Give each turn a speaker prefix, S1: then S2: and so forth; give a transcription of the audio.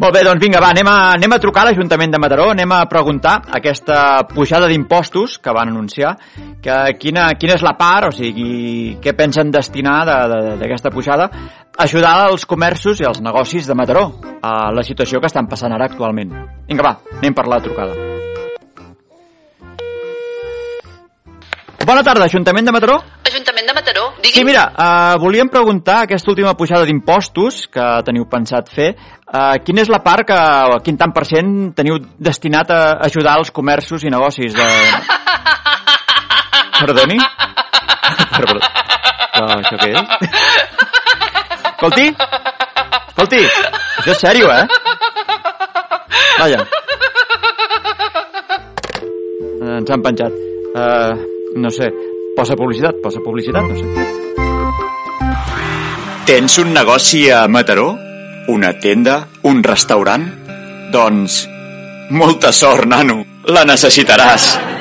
S1: Molt bé, doncs vinga, va, anem a, anem a trucar a l'Ajuntament de Mataró, anem a preguntar aquesta pujada d'impostos que van anunciar, que quina, quina és la part, o sigui, què pensen destinar d'aquesta pujada, ajudar els comerços i els negocis de Mataró a la situació que estan passant ara actualment. Vinga, va, anem per la trucada. Bona tarda, Ajuntament de Mataró.
S2: De Mataró, digui'm.
S1: Sí, mira, uh, volíem preguntar aquesta última pujada d'impostos que teniu pensat fer, uh, quina és la part que, quin tant per cent teniu destinat a ajudar els comerços i negocis de... Perdoni? Perdó. Però això què és? Escolti? Escolti, això és sèrio, eh? Vaja. Eh, Ens han penjat. Uh, no sé, posa publicitat, posa publicitat, no sé.
S3: Tens un negoci a Mataró? Una tenda? Un restaurant? Doncs... Molta sort, nano. La necessitaràs.